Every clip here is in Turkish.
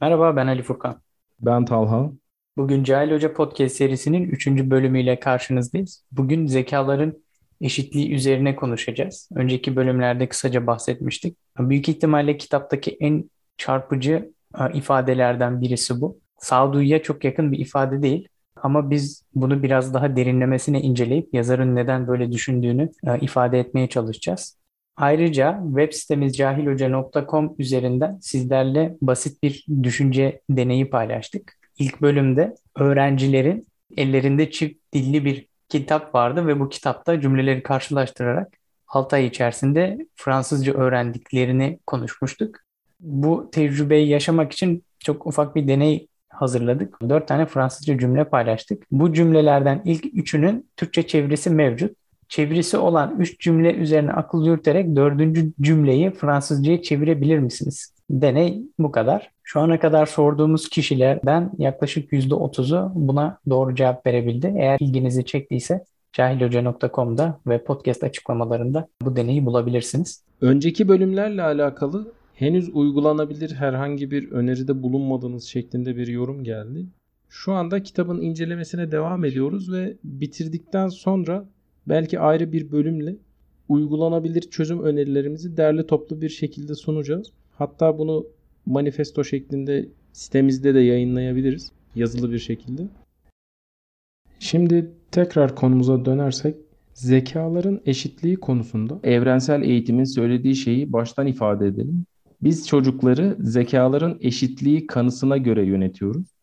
Merhaba ben Ali Furkan. Ben Talha. Bugün Cahil Hoca Podcast serisinin üçüncü bölümüyle karşınızdayız. Bugün zekaların eşitliği üzerine konuşacağız. Önceki bölümlerde kısaca bahsetmiştik. Büyük ihtimalle kitaptaki en çarpıcı e, ifadelerden birisi bu. Sağduyuya çok yakın bir ifade değil. Ama biz bunu biraz daha derinlemesine inceleyip yazarın neden böyle düşündüğünü e, ifade etmeye çalışacağız. Ayrıca web sitemiz cahilhoca.com üzerinden sizlerle basit bir düşünce deneyi paylaştık. İlk bölümde öğrencilerin ellerinde çift dilli bir kitap vardı ve bu kitapta cümleleri karşılaştırarak 6 ay içerisinde Fransızca öğrendiklerini konuşmuştuk. Bu tecrübeyi yaşamak için çok ufak bir deney hazırladık. 4 tane Fransızca cümle paylaştık. Bu cümlelerden ilk üçünün Türkçe çevirisi mevcut çevirisi olan üç cümle üzerine akıl yürüterek dördüncü cümleyi Fransızcaya çevirebilir misiniz? Deney bu kadar. Şu ana kadar sorduğumuz kişilerden yaklaşık %30'u buna doğru cevap verebildi. Eğer ilginizi çektiyse cahilhoca.com'da ve podcast açıklamalarında bu deneyi bulabilirsiniz. Önceki bölümlerle alakalı henüz uygulanabilir herhangi bir öneride bulunmadığınız şeklinde bir yorum geldi. Şu anda kitabın incelemesine devam ediyoruz ve bitirdikten sonra belki ayrı bir bölümle uygulanabilir çözüm önerilerimizi derli toplu bir şekilde sunacağız. Hatta bunu manifesto şeklinde sitemizde de yayınlayabiliriz yazılı bir şekilde. Şimdi tekrar konumuza dönersek zekaların eşitliği konusunda evrensel eğitimin söylediği şeyi baştan ifade edelim. Biz çocukları zekaların eşitliği kanısına göre yönetiyoruz.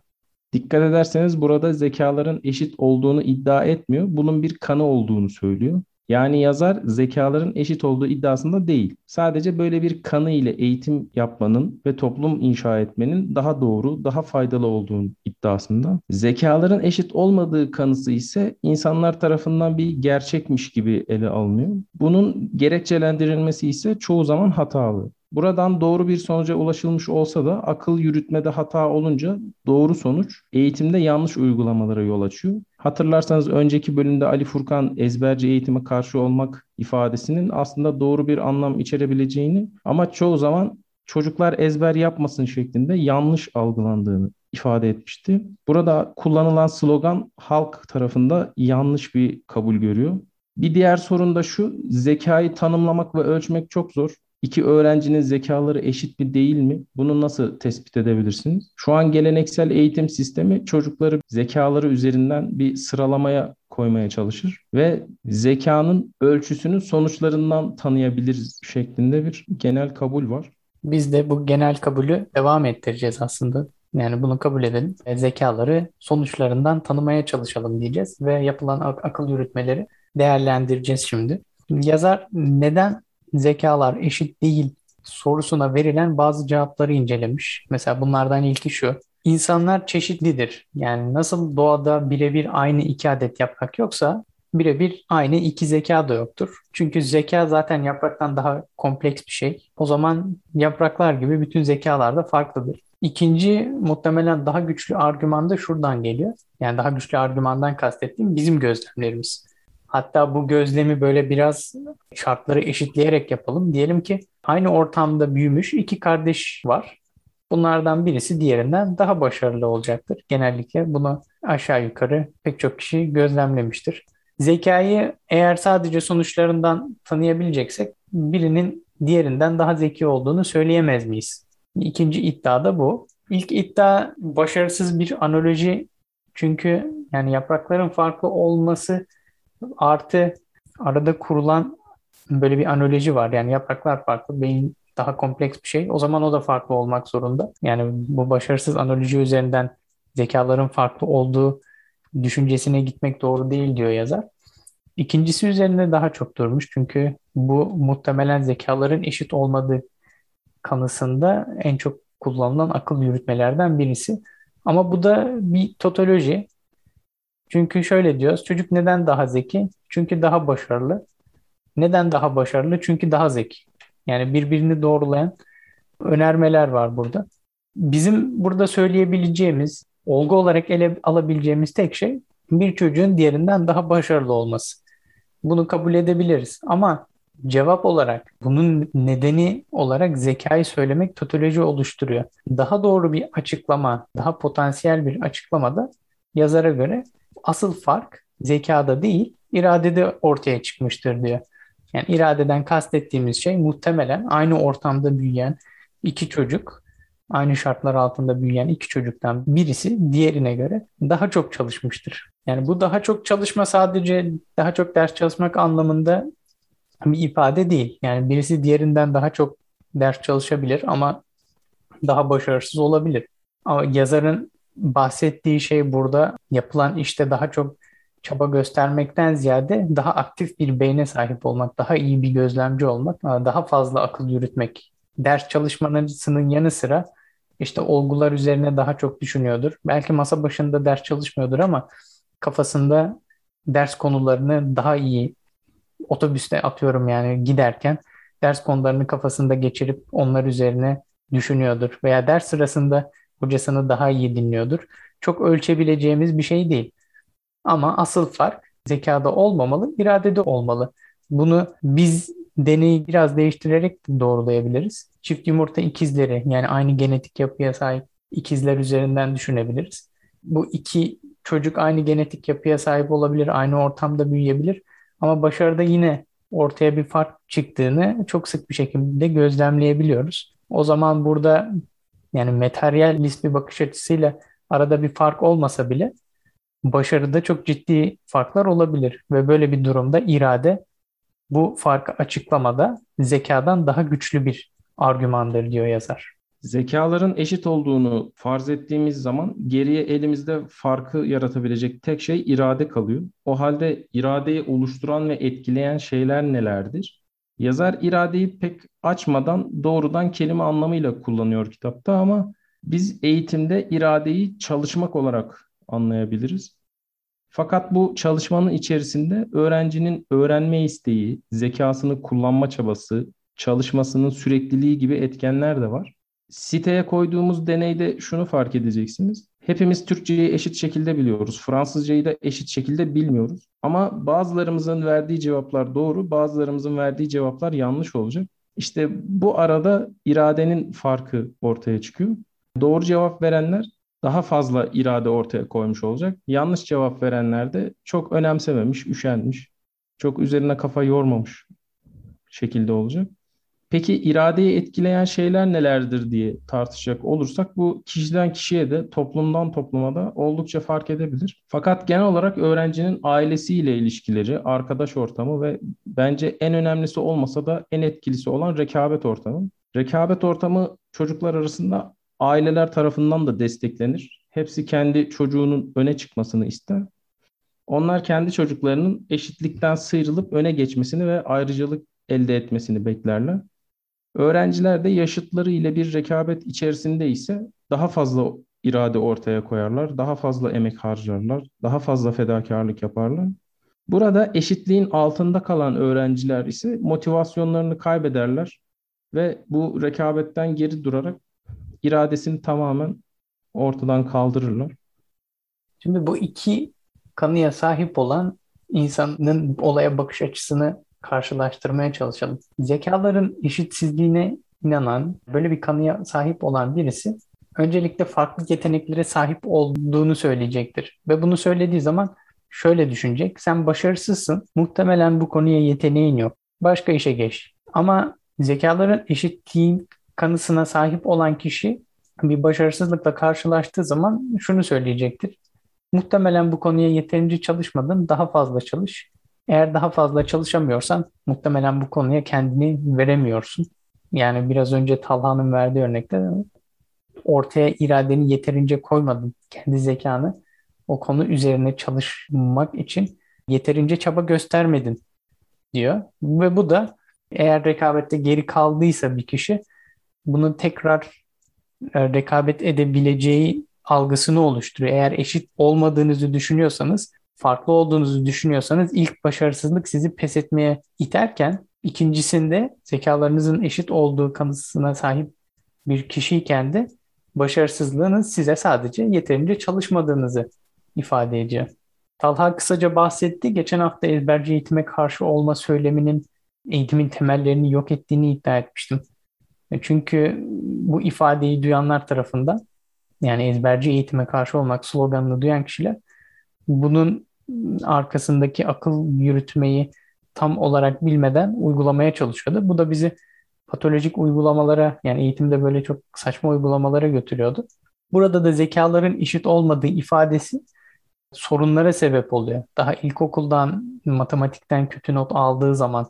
Dikkat ederseniz burada zekaların eşit olduğunu iddia etmiyor. Bunun bir kanı olduğunu söylüyor. Yani yazar zekaların eşit olduğu iddiasında değil. Sadece böyle bir kanı ile eğitim yapmanın ve toplum inşa etmenin daha doğru, daha faydalı olduğunu iddiasında. Zekaların eşit olmadığı kanısı ise insanlar tarafından bir gerçekmiş gibi ele alınıyor. Bunun gerekçelendirilmesi ise çoğu zaman hatalı. Buradan doğru bir sonuca ulaşılmış olsa da akıl yürütmede hata olunca doğru sonuç eğitimde yanlış uygulamalara yol açıyor. Hatırlarsanız önceki bölümde Ali Furkan ezberci eğitime karşı olmak ifadesinin aslında doğru bir anlam içerebileceğini ama çoğu zaman çocuklar ezber yapmasın şeklinde yanlış algılandığını ifade etmişti. Burada kullanılan slogan halk tarafında yanlış bir kabul görüyor. Bir diğer sorun da şu, zekayı tanımlamak ve ölçmek çok zor. İki öğrencinin zekaları eşit mi değil mi? Bunu nasıl tespit edebilirsiniz? Şu an geleneksel eğitim sistemi çocukları zekaları üzerinden bir sıralamaya koymaya çalışır ve zekanın ölçüsünü sonuçlarından tanıyabiliriz şeklinde bir genel kabul var. Biz de bu genel kabulü devam ettireceğiz aslında. Yani bunu kabul edelim. E, zekaları sonuçlarından tanımaya çalışalım diyeceğiz ve yapılan ak- akıl yürütmeleri değerlendireceğiz şimdi. Yazar neden zekalar eşit değil sorusuna verilen bazı cevapları incelemiş. Mesela bunlardan ilki şu. İnsanlar çeşitlidir. Yani nasıl doğada birebir aynı iki adet yaprak yoksa birebir aynı iki zeka da yoktur. Çünkü zeka zaten yapraktan daha kompleks bir şey. O zaman yapraklar gibi bütün zekalar da farklıdır. İkinci muhtemelen daha güçlü argüman da şuradan geliyor. Yani daha güçlü argümandan kastettiğim bizim gözlemlerimiz. Hatta bu gözlemi böyle biraz şartları eşitleyerek yapalım. Diyelim ki aynı ortamda büyümüş iki kardeş var. Bunlardan birisi diğerinden daha başarılı olacaktır. Genellikle bunu aşağı yukarı pek çok kişi gözlemlemiştir. Zekayı eğer sadece sonuçlarından tanıyabileceksek birinin diğerinden daha zeki olduğunu söyleyemez miyiz? İkinci iddia da bu. İlk iddia başarısız bir analoji çünkü yani yaprakların farklı olması Artı arada kurulan böyle bir analoji var. Yani yapraklar farklı, beyin daha kompleks bir şey. O zaman o da farklı olmak zorunda. Yani bu başarısız analoji üzerinden zekaların farklı olduğu düşüncesine gitmek doğru değil diyor yazar. İkincisi üzerinde daha çok durmuş. Çünkü bu muhtemelen zekaların eşit olmadığı kanısında en çok kullanılan akıl yürütmelerden birisi. Ama bu da bir totoloji. Çünkü şöyle diyoruz. Çocuk neden daha zeki? Çünkü daha başarılı. Neden daha başarılı? Çünkü daha zeki. Yani birbirini doğrulayan önermeler var burada. Bizim burada söyleyebileceğimiz, olgu olarak ele alabileceğimiz tek şey bir çocuğun diğerinden daha başarılı olması. Bunu kabul edebiliriz. Ama cevap olarak bunun nedeni olarak zekayı söylemek totoloji oluşturuyor. Daha doğru bir açıklama, daha potansiyel bir açıklamada yazara göre asıl fark zekada değil, iradede ortaya çıkmıştır diyor. Yani iradeden kastettiğimiz şey muhtemelen aynı ortamda büyüyen iki çocuk, aynı şartlar altında büyüyen iki çocuktan birisi diğerine göre daha çok çalışmıştır. Yani bu daha çok çalışma sadece daha çok ders çalışmak anlamında bir ifade değil. Yani birisi diğerinden daha çok ders çalışabilir ama daha başarısız olabilir. Ama yazarın bahsettiği şey burada yapılan işte daha çok çaba göstermekten ziyade daha aktif bir beyne sahip olmak, daha iyi bir gözlemci olmak, daha fazla akıl yürütmek. Ders çalışmasının yanı sıra işte olgular üzerine daha çok düşünüyordur. Belki masa başında ders çalışmıyordur ama kafasında ders konularını daha iyi otobüste atıyorum yani giderken ders konularını kafasında geçirip onlar üzerine düşünüyordur veya ders sırasında hocasını daha iyi dinliyordur. Çok ölçebileceğimiz bir şey değil. Ama asıl fark zekada olmamalı, iradede olmalı. Bunu biz deneyi biraz değiştirerek de doğrulayabiliriz. Çift yumurta ikizleri yani aynı genetik yapıya sahip ikizler üzerinden düşünebiliriz. Bu iki çocuk aynı genetik yapıya sahip olabilir, aynı ortamda büyüyebilir ama başarıda yine ortaya bir fark çıktığını çok sık bir şekilde gözlemleyebiliyoruz. O zaman burada yani materyalist bir bakış açısıyla arada bir fark olmasa bile başarıda çok ciddi farklar olabilir ve böyle bir durumda irade bu farkı açıklamada zekadan daha güçlü bir argümandır diyor yazar. Zekaların eşit olduğunu farz ettiğimiz zaman geriye elimizde farkı yaratabilecek tek şey irade kalıyor. O halde iradeyi oluşturan ve etkileyen şeyler nelerdir? Yazar iradeyi pek açmadan doğrudan kelime anlamıyla kullanıyor kitapta ama biz eğitimde iradeyi çalışmak olarak anlayabiliriz. Fakat bu çalışmanın içerisinde öğrencinin öğrenme isteği, zekasını kullanma çabası, çalışmasının sürekliliği gibi etkenler de var. Siteye koyduğumuz deneyde şunu fark edeceksiniz. Hepimiz Türkçeyi eşit şekilde biliyoruz. Fransızcayı da eşit şekilde bilmiyoruz. Ama bazılarımızın verdiği cevaplar doğru, bazılarımızın verdiği cevaplar yanlış olacak. İşte bu arada iradenin farkı ortaya çıkıyor. Doğru cevap verenler daha fazla irade ortaya koymuş olacak. Yanlış cevap verenler de çok önemsememiş, üşenmiş, çok üzerine kafa yormamış şekilde olacak. Peki iradeyi etkileyen şeyler nelerdir diye tartışacak olursak bu kişiden kişiye de toplumdan topluma da oldukça fark edebilir. Fakat genel olarak öğrencinin ailesiyle ilişkileri, arkadaş ortamı ve bence en önemlisi olmasa da en etkilisi olan rekabet ortamı. Rekabet ortamı çocuklar arasında aileler tarafından da desteklenir. Hepsi kendi çocuğunun öne çıkmasını ister. Onlar kendi çocuklarının eşitlikten sıyrılıp öne geçmesini ve ayrıcalık elde etmesini beklerler. Öğrenciler de yaşıtları ile bir rekabet içerisinde ise daha fazla irade ortaya koyarlar, daha fazla emek harcarlar, daha fazla fedakarlık yaparlar. Burada eşitliğin altında kalan öğrenciler ise motivasyonlarını kaybederler ve bu rekabetten geri durarak iradesini tamamen ortadan kaldırırlar. Şimdi bu iki kanıya sahip olan insanın olaya bakış açısını karşılaştırmaya çalışalım. Zekaların eşitsizliğine inanan, böyle bir kanıya sahip olan birisi öncelikle farklı yeteneklere sahip olduğunu söyleyecektir. Ve bunu söylediği zaman şöyle düşünecek. Sen başarısızsın. Muhtemelen bu konuya yeteneğin yok. Başka işe geç. Ama zekaların eşitliğin kanısına sahip olan kişi bir başarısızlıkla karşılaştığı zaman şunu söyleyecektir. Muhtemelen bu konuya yeterince çalışmadın, daha fazla çalış. Eğer daha fazla çalışamıyorsan muhtemelen bu konuya kendini veremiyorsun. Yani biraz önce Talha'nın verdiği örnekte ortaya iradeni yeterince koymadın. Kendi zekanı o konu üzerine çalışmak için yeterince çaba göstermedin diyor. Ve bu da eğer rekabette geri kaldıysa bir kişi bunu tekrar e, rekabet edebileceği algısını oluşturuyor. Eğer eşit olmadığınızı düşünüyorsanız farklı olduğunuzu düşünüyorsanız ilk başarısızlık sizi pes etmeye iterken ikincisinde zekalarınızın eşit olduğu kanısına sahip bir kişiyken de başarısızlığınız size sadece yeterince çalışmadığınızı ifade ediyor. Talha kısaca bahsetti. Geçen hafta ezberci eğitime karşı olma söyleminin eğitimin temellerini yok ettiğini iddia etmiştim. E, Çünkü bu ifadeyi duyanlar tarafından yani ezberci eğitime karşı olmak sloganını duyan kişiler bunun arkasındaki akıl yürütmeyi tam olarak bilmeden uygulamaya çalışıyordu. Bu da bizi patolojik uygulamalara yani eğitimde böyle çok saçma uygulamalara götürüyordu. Burada da zekaların eşit olmadığı ifadesi sorunlara sebep oluyor. Daha ilkokuldan matematikten kötü not aldığı zaman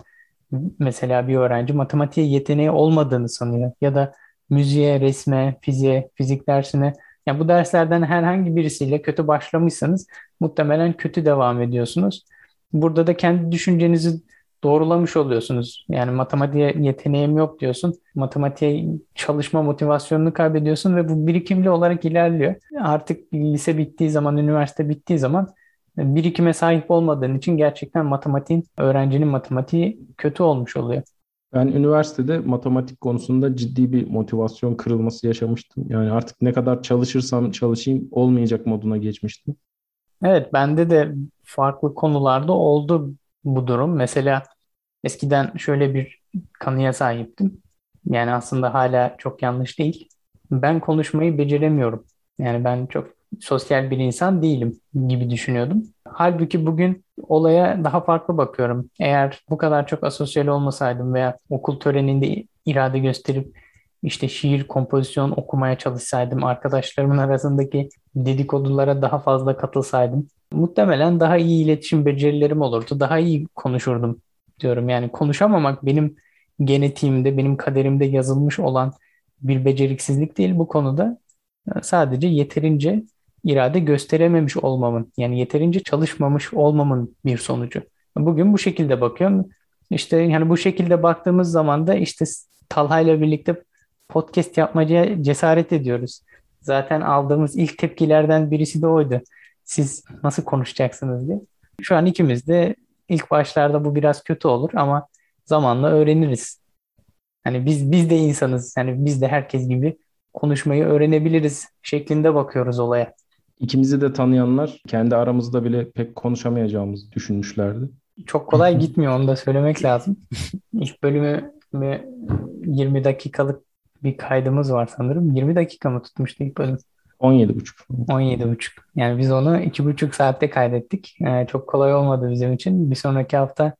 mesela bir öğrenci matematiğe yeteneği olmadığını sanıyor ya da müziğe, resme, fiziğe, fizik dersine yani bu derslerden herhangi birisiyle kötü başlamışsanız muhtemelen kötü devam ediyorsunuz. Burada da kendi düşüncenizi doğrulamış oluyorsunuz. Yani matematiğe yeteneğim yok diyorsun. Matematiğe çalışma motivasyonunu kaybediyorsun ve bu birikimli olarak ilerliyor. Artık lise bittiği zaman, üniversite bittiği zaman birikime sahip olmadığın için gerçekten matematiğin, öğrencinin matematiği kötü olmuş oluyor. Ben üniversitede matematik konusunda ciddi bir motivasyon kırılması yaşamıştım. Yani artık ne kadar çalışırsam çalışayım olmayacak moduna geçmiştim. Evet, bende de farklı konularda oldu bu durum. Mesela eskiden şöyle bir kanıya sahiptim. Yani aslında hala çok yanlış değil. Ben konuşmayı beceremiyorum. Yani ben çok sosyal bir insan değilim gibi düşünüyordum. Halbuki bugün olaya daha farklı bakıyorum. Eğer bu kadar çok asosyal olmasaydım veya okul töreninde irade gösterip işte şiir, kompozisyon okumaya çalışsaydım, arkadaşlarımın arasındaki dedikodulara daha fazla katılsaydım, muhtemelen daha iyi iletişim becerilerim olurdu, daha iyi konuşurdum diyorum. Yani konuşamamak benim genetiğimde, benim kaderimde yazılmış olan bir beceriksizlik değil bu konuda. Sadece yeterince irade gösterememiş olmamın, yani yeterince çalışmamış olmamın bir sonucu. Bugün bu şekilde bakıyorum. İşte yani bu şekilde baktığımız zaman da işte Talha ile birlikte podcast yapmaya cesaret ediyoruz. Zaten aldığımız ilk tepkilerden birisi de oydu. Siz nasıl konuşacaksınız diye. Şu an ikimiz de ilk başlarda bu biraz kötü olur ama zamanla öğreniriz. Hani biz biz de insanız. Yani biz de herkes gibi konuşmayı öğrenebiliriz şeklinde bakıyoruz olaya. İkimizi de tanıyanlar kendi aramızda bile pek konuşamayacağımızı düşünmüşlerdi. Çok kolay gitmiyor onu da söylemek lazım. İlk bölümü 20 dakikalık bir kaydımız var sanırım. 20 dakika mı tutmuştu ilk bölüm? 17,5. 17,5. Yani biz onu 2,5 saatte kaydettik. Ee, çok kolay olmadı bizim için. Bir sonraki hafta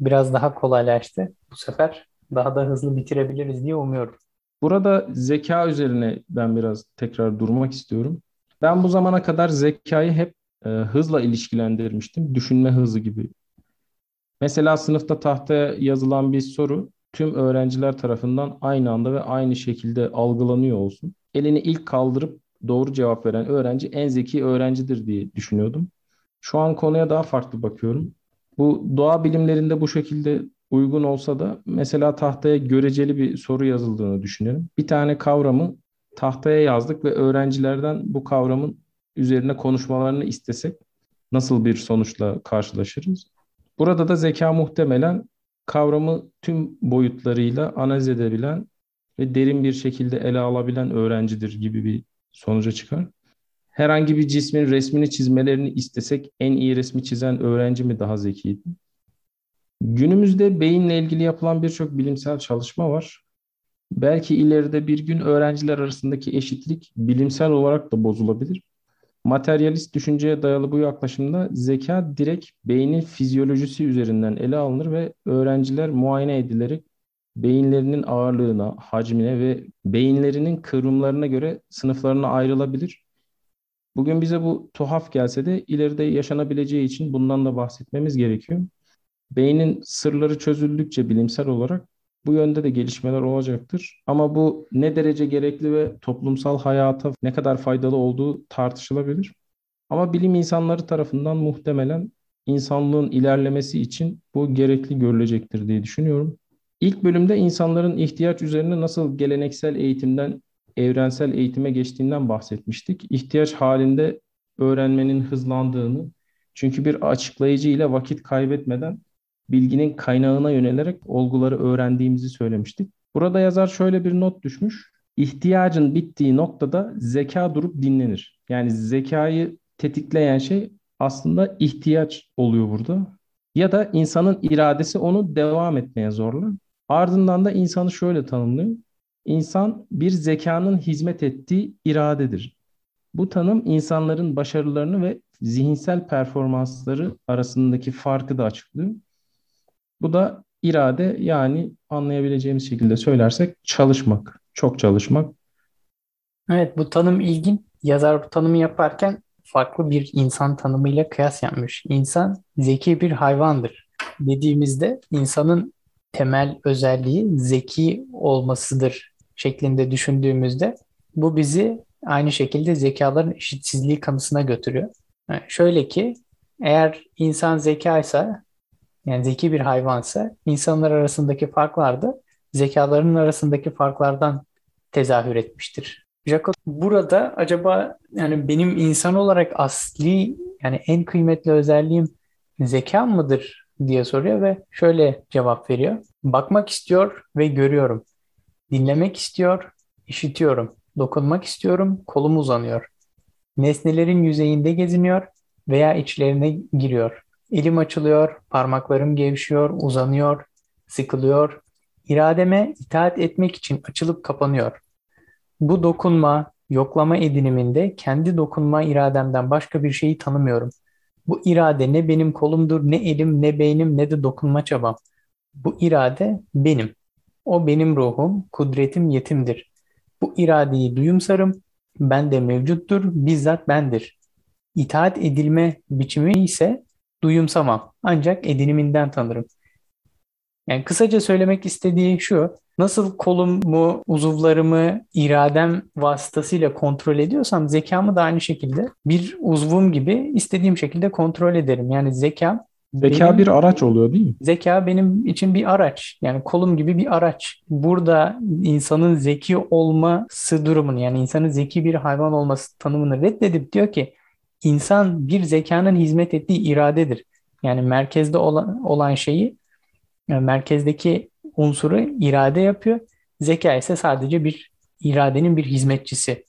biraz daha kolaylaştı. Bu sefer daha da hızlı bitirebiliriz diye umuyorum. Burada zeka üzerine ben biraz tekrar durmak istiyorum. Ben bu zamana kadar zekayı hep e, hızla ilişkilendirmiştim. Düşünme hızı gibi. Mesela sınıfta tahtaya yazılan bir soru tüm öğrenciler tarafından aynı anda ve aynı şekilde algılanıyor olsun. Elini ilk kaldırıp doğru cevap veren öğrenci en zeki öğrencidir diye düşünüyordum. Şu an konuya daha farklı bakıyorum. Bu doğa bilimlerinde bu şekilde uygun olsa da mesela tahtaya göreceli bir soru yazıldığını düşünelim. Bir tane kavramı tahtaya yazdık ve öğrencilerden bu kavramın üzerine konuşmalarını istesek nasıl bir sonuçla karşılaşırız? Burada da zeka muhtemelen kavramı tüm boyutlarıyla analiz edebilen ve derin bir şekilde ele alabilen öğrencidir gibi bir sonuca çıkar. Herhangi bir cismin resmini çizmelerini istesek en iyi resmi çizen öğrenci mi daha zekiydi? Günümüzde beyinle ilgili yapılan birçok bilimsel çalışma var. Belki ileride bir gün öğrenciler arasındaki eşitlik bilimsel olarak da bozulabilir. Materyalist düşünceye dayalı bu yaklaşımda zeka direkt beynin fizyolojisi üzerinden ele alınır ve öğrenciler muayene edilerek beyinlerinin ağırlığına, hacmine ve beyinlerinin kıvrımlarına göre sınıflarına ayrılabilir. Bugün bize bu tuhaf gelse de ileride yaşanabileceği için bundan da bahsetmemiz gerekiyor. Beynin sırları çözüldükçe bilimsel olarak bu yönde de gelişmeler olacaktır. Ama bu ne derece gerekli ve toplumsal hayata ne kadar faydalı olduğu tartışılabilir. Ama bilim insanları tarafından muhtemelen insanlığın ilerlemesi için bu gerekli görülecektir diye düşünüyorum. İlk bölümde insanların ihtiyaç üzerine nasıl geleneksel eğitimden evrensel eğitime geçtiğinden bahsetmiştik. İhtiyaç halinde öğrenmenin hızlandığını, çünkü bir açıklayıcı ile vakit kaybetmeden bilginin kaynağına yönelerek olguları öğrendiğimizi söylemiştik. Burada yazar şöyle bir not düşmüş. İhtiyacın bittiği noktada zeka durup dinlenir. Yani zekayı tetikleyen şey aslında ihtiyaç oluyor burada. ya da insanın iradesi onu devam etmeye zorlar. Ardından da insanı şöyle tanımlıyor. İnsan bir zekanın hizmet ettiği iradedir. Bu tanım insanların başarılarını ve zihinsel performansları arasındaki farkı da açıklıyor. Bu da irade yani anlayabileceğimiz şekilde söylersek çalışmak, çok çalışmak. Evet bu tanım ilgin. Yazar bu tanımı yaparken farklı bir insan tanımıyla kıyas yapmış. İnsan zeki bir hayvandır dediğimizde insanın temel özelliği zeki olmasıdır şeklinde düşündüğümüzde bu bizi aynı şekilde zekaların eşitsizliği kanısına götürüyor. Yani şöyle ki eğer insan zekaysa yani zeki bir hayvansa insanlar arasındaki farklar da zekalarının arasındaki farklardan tezahür etmiştir. Jacob burada acaba yani benim insan olarak asli yani en kıymetli özelliğim zeka mıdır diye soruyor ve şöyle cevap veriyor. Bakmak istiyor ve görüyorum. Dinlemek istiyor, işitiyorum. Dokunmak istiyorum, kolum uzanıyor. Nesnelerin yüzeyinde geziniyor veya içlerine giriyor. Elim açılıyor, parmaklarım gevşiyor, uzanıyor, sıkılıyor. İrademe itaat etmek için açılıp kapanıyor. Bu dokunma, yoklama ediniminde kendi dokunma irademden başka bir şeyi tanımıyorum. Bu irade ne benim kolumdur, ne elim, ne beynim, ne de dokunma çabam. Bu irade benim. O benim ruhum, kudretim, yetimdir. Bu iradeyi duyumsarım, bende mevcuttur, bizzat bendir. İtaat edilme biçimi ise duyumsamam, ancak ediniminden tanırım. Yani kısaca söylemek istediği şu, nasıl kolumu, uzuvlarımı iradem vasıtasıyla kontrol ediyorsam zekamı da aynı şekilde bir uzvum gibi istediğim şekilde kontrol ederim. Yani zekam Zeka benim, bir araç oluyor değil mi? Zeka benim için bir araç. Yani kolum gibi bir araç. Burada insanın zeki olması durumunu yani insanın zeki bir hayvan olması tanımını reddedip diyor ki insan bir zekanın hizmet ettiği iradedir. Yani merkezde olan, olan şeyi yani merkezdeki unsuru irade yapıyor. Zeka ise sadece bir iradenin bir hizmetçisi.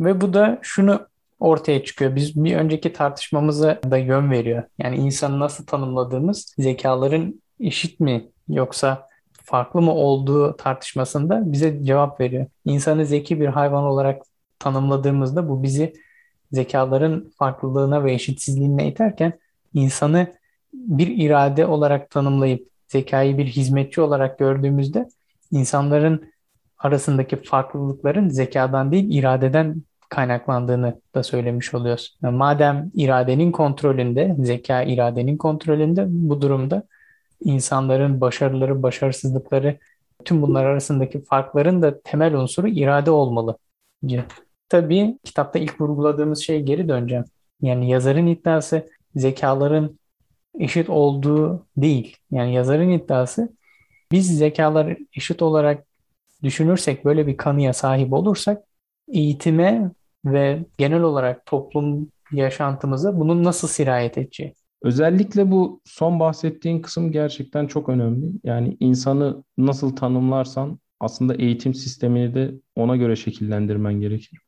Ve bu da şunu ortaya çıkıyor. Biz bir önceki tartışmamıza da yön veriyor. Yani insanı nasıl tanımladığımız zekaların eşit mi yoksa farklı mı olduğu tartışmasında bize cevap veriyor. İnsanı zeki bir hayvan olarak tanımladığımızda bu bizi zekaların farklılığına ve eşitsizliğine iterken insanı bir irade olarak tanımlayıp zekayı bir hizmetçi olarak gördüğümüzde insanların arasındaki farklılıkların zekadan değil iradeden kaynaklandığını da söylemiş oluyoruz. Madem iradenin kontrolünde, zeka iradenin kontrolünde bu durumda insanların başarıları, başarısızlıkları, tüm bunlar arasındaki farkların da temel unsuru irade olmalı. Tabii kitapta ilk vurguladığımız şeye geri döneceğim. Yani yazarın iddiası zekaların eşit olduğu değil. Yani yazarın iddiası biz zekalar eşit olarak düşünürsek, böyle bir kanıya sahip olursak eğitime ve genel olarak toplum yaşantımıza bunun nasıl sirayet edeceği. Özellikle bu son bahsettiğin kısım gerçekten çok önemli. Yani insanı nasıl tanımlarsan aslında eğitim sistemini de ona göre şekillendirmen gerekir.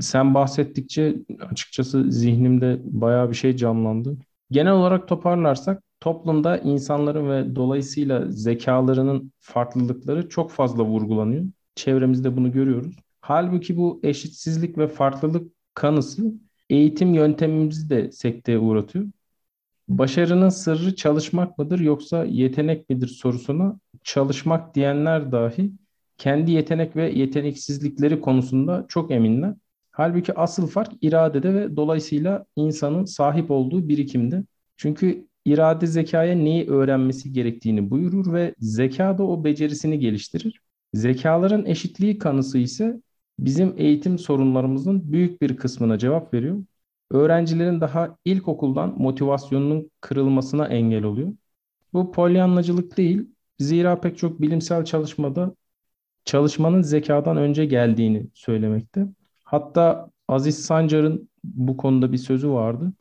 Sen bahsettikçe açıkçası zihnimde bayağı bir şey canlandı. Genel olarak toparlarsak toplumda insanların ve dolayısıyla zekalarının farklılıkları çok fazla vurgulanıyor. Çevremizde bunu görüyoruz. Halbuki bu eşitsizlik ve farklılık kanısı eğitim yöntemimizi de sekteye uğratıyor. Başarının sırrı çalışmak mıdır yoksa yetenek midir sorusuna çalışmak diyenler dahi kendi yetenek ve yeteneksizlikleri konusunda çok eminler. Halbuki asıl fark iradede ve dolayısıyla insanın sahip olduğu birikimde. Çünkü irade zekaya neyi öğrenmesi gerektiğini buyurur ve zeka da o becerisini geliştirir. Zekaların eşitliği kanısı ise bizim eğitim sorunlarımızın büyük bir kısmına cevap veriyor. Öğrencilerin daha ilkokuldan motivasyonunun kırılmasına engel oluyor. Bu polyanlacılık değil, zira pek çok bilimsel çalışmada çalışmanın zekadan önce geldiğini söylemekte. Hatta Aziz Sancar'ın bu konuda bir sözü vardı.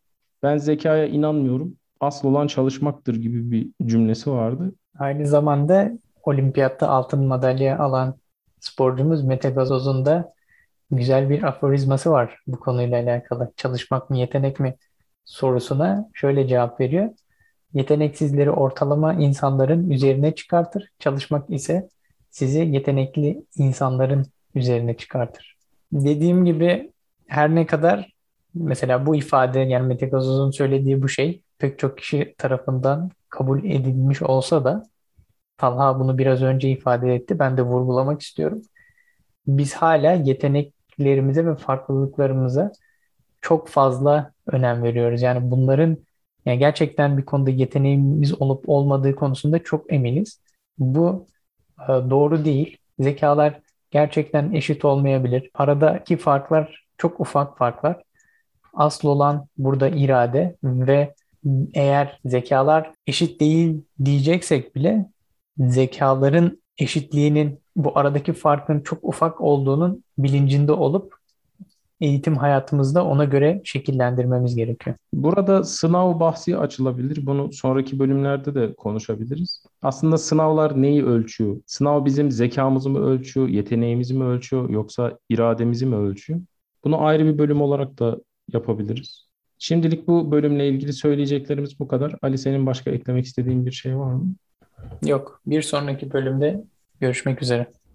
Ben zekaya inanmıyorum, asıl olan çalışmaktır gibi bir cümlesi vardı. Aynı zamanda olimpiyatta altın madalya alan sporcumuz Mete Gazoz'un da güzel bir aforizması var bu konuyla alakalı. Çalışmak mı yetenek mi sorusuna şöyle cevap veriyor. yeteneksizleri ortalama insanların üzerine çıkartır. Çalışmak ise sizi yetenekli insanların üzerine çıkartır. Dediğim gibi her ne kadar mesela bu ifade yani Mete Gazoz'un söylediği bu şey pek çok kişi tarafından kabul edilmiş olsa da Talha bunu biraz önce ifade etti. Ben de vurgulamak istiyorum. Biz hala yeteneklerimize ve farklılıklarımıza çok fazla önem veriyoruz. Yani bunların yani gerçekten bir konuda yeteneğimiz olup olmadığı konusunda çok eminiz. Bu e, doğru değil. Zekalar gerçekten eşit olmayabilir. Aradaki farklar çok ufak farklar. Asıl olan burada irade ve eğer zekalar eşit değil diyeceksek bile zekaların eşitliğinin bu aradaki farkın çok ufak olduğunun bilincinde olup eğitim hayatımızda ona göre şekillendirmemiz gerekiyor. Burada sınav bahsi açılabilir. Bunu sonraki bölümlerde de konuşabiliriz. Aslında sınavlar neyi ölçüyor? Sınav bizim zekamızı mı ölçüyor, yeteneğimizi mi ölçüyor yoksa irademizi mi ölçüyor? Bunu ayrı bir bölüm olarak da yapabiliriz. Şimdilik bu bölümle ilgili söyleyeceklerimiz bu kadar. Ali senin başka eklemek istediğin bir şey var mı? Yok. Bir sonraki bölümde görüşmek üzere.